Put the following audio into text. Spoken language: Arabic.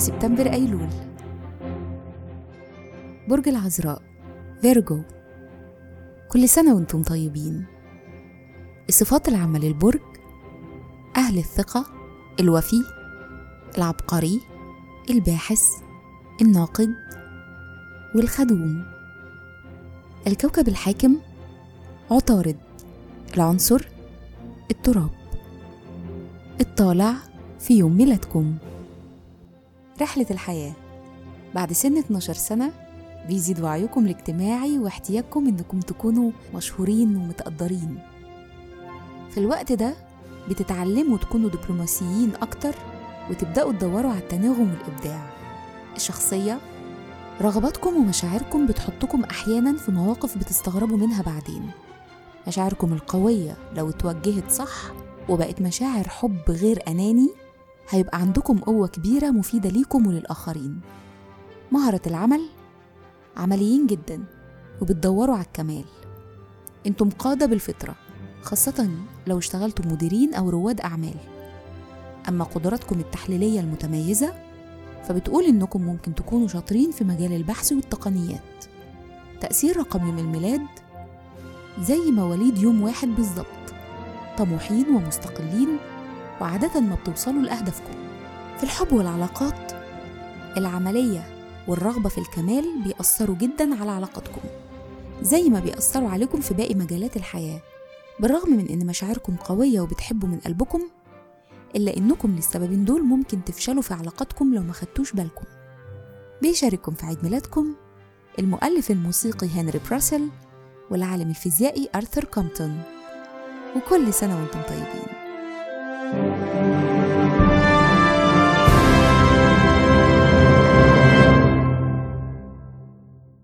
سبتمبر أيلول. برج العذراء. فيرجو كل سنة وأنتم طيبين. الصفات العامة للبرج أهل الثقة الوفي العبقري الباحث الناقد والخدوم. الكوكب الحاكم عطارد. العنصر التراب. الطالع في يوم ميلادكم. رحلة الحياة. بعد سن 12 سنة بيزيد وعيكم الاجتماعي واحتياجكم إنكم تكونوا مشهورين ومتقدرين. في الوقت ده بتتعلموا تكونوا دبلوماسيين أكتر وتبدأوا تدوروا على التناغم والإبداع. الشخصية رغباتكم ومشاعركم بتحطكم أحيانا في مواقف بتستغربوا منها بعدين. مشاعركم القوية لو اتوجهت صح وبقت مشاعر حب غير أناني هيبقى عندكم قوة كبيرة مفيدة ليكم وللآخرين. مهرة العمل عمليين جدا وبتدوروا على الكمال. أنتم قادة بالفطرة خاصة لو اشتغلتم مديرين أو رواد أعمال. أما قدراتكم التحليلية المتميزة فبتقول إنكم ممكن تكونوا شاطرين في مجال البحث والتقنيات. تأثير رقم يوم الميلاد زي مواليد يوم واحد بالظبط. طموحين ومستقلين وعادة ما بتوصلوا لأهدافكم. في الحب والعلاقات العملية والرغبة في الكمال بيأثروا جدا على علاقتكم زي ما بيأثروا عليكم في باقي مجالات الحياة. بالرغم من إن مشاعركم قوية وبتحبوا من قلبكم إلا إنكم للسببين دول ممكن تفشلوا في علاقاتكم لو ما خدتوش بالكم. بيشارككم في عيد ميلادكم المؤلف الموسيقي هنري براسل والعالم الفيزيائي أرثر كومبتون وكل سنة وأنتم طيبين.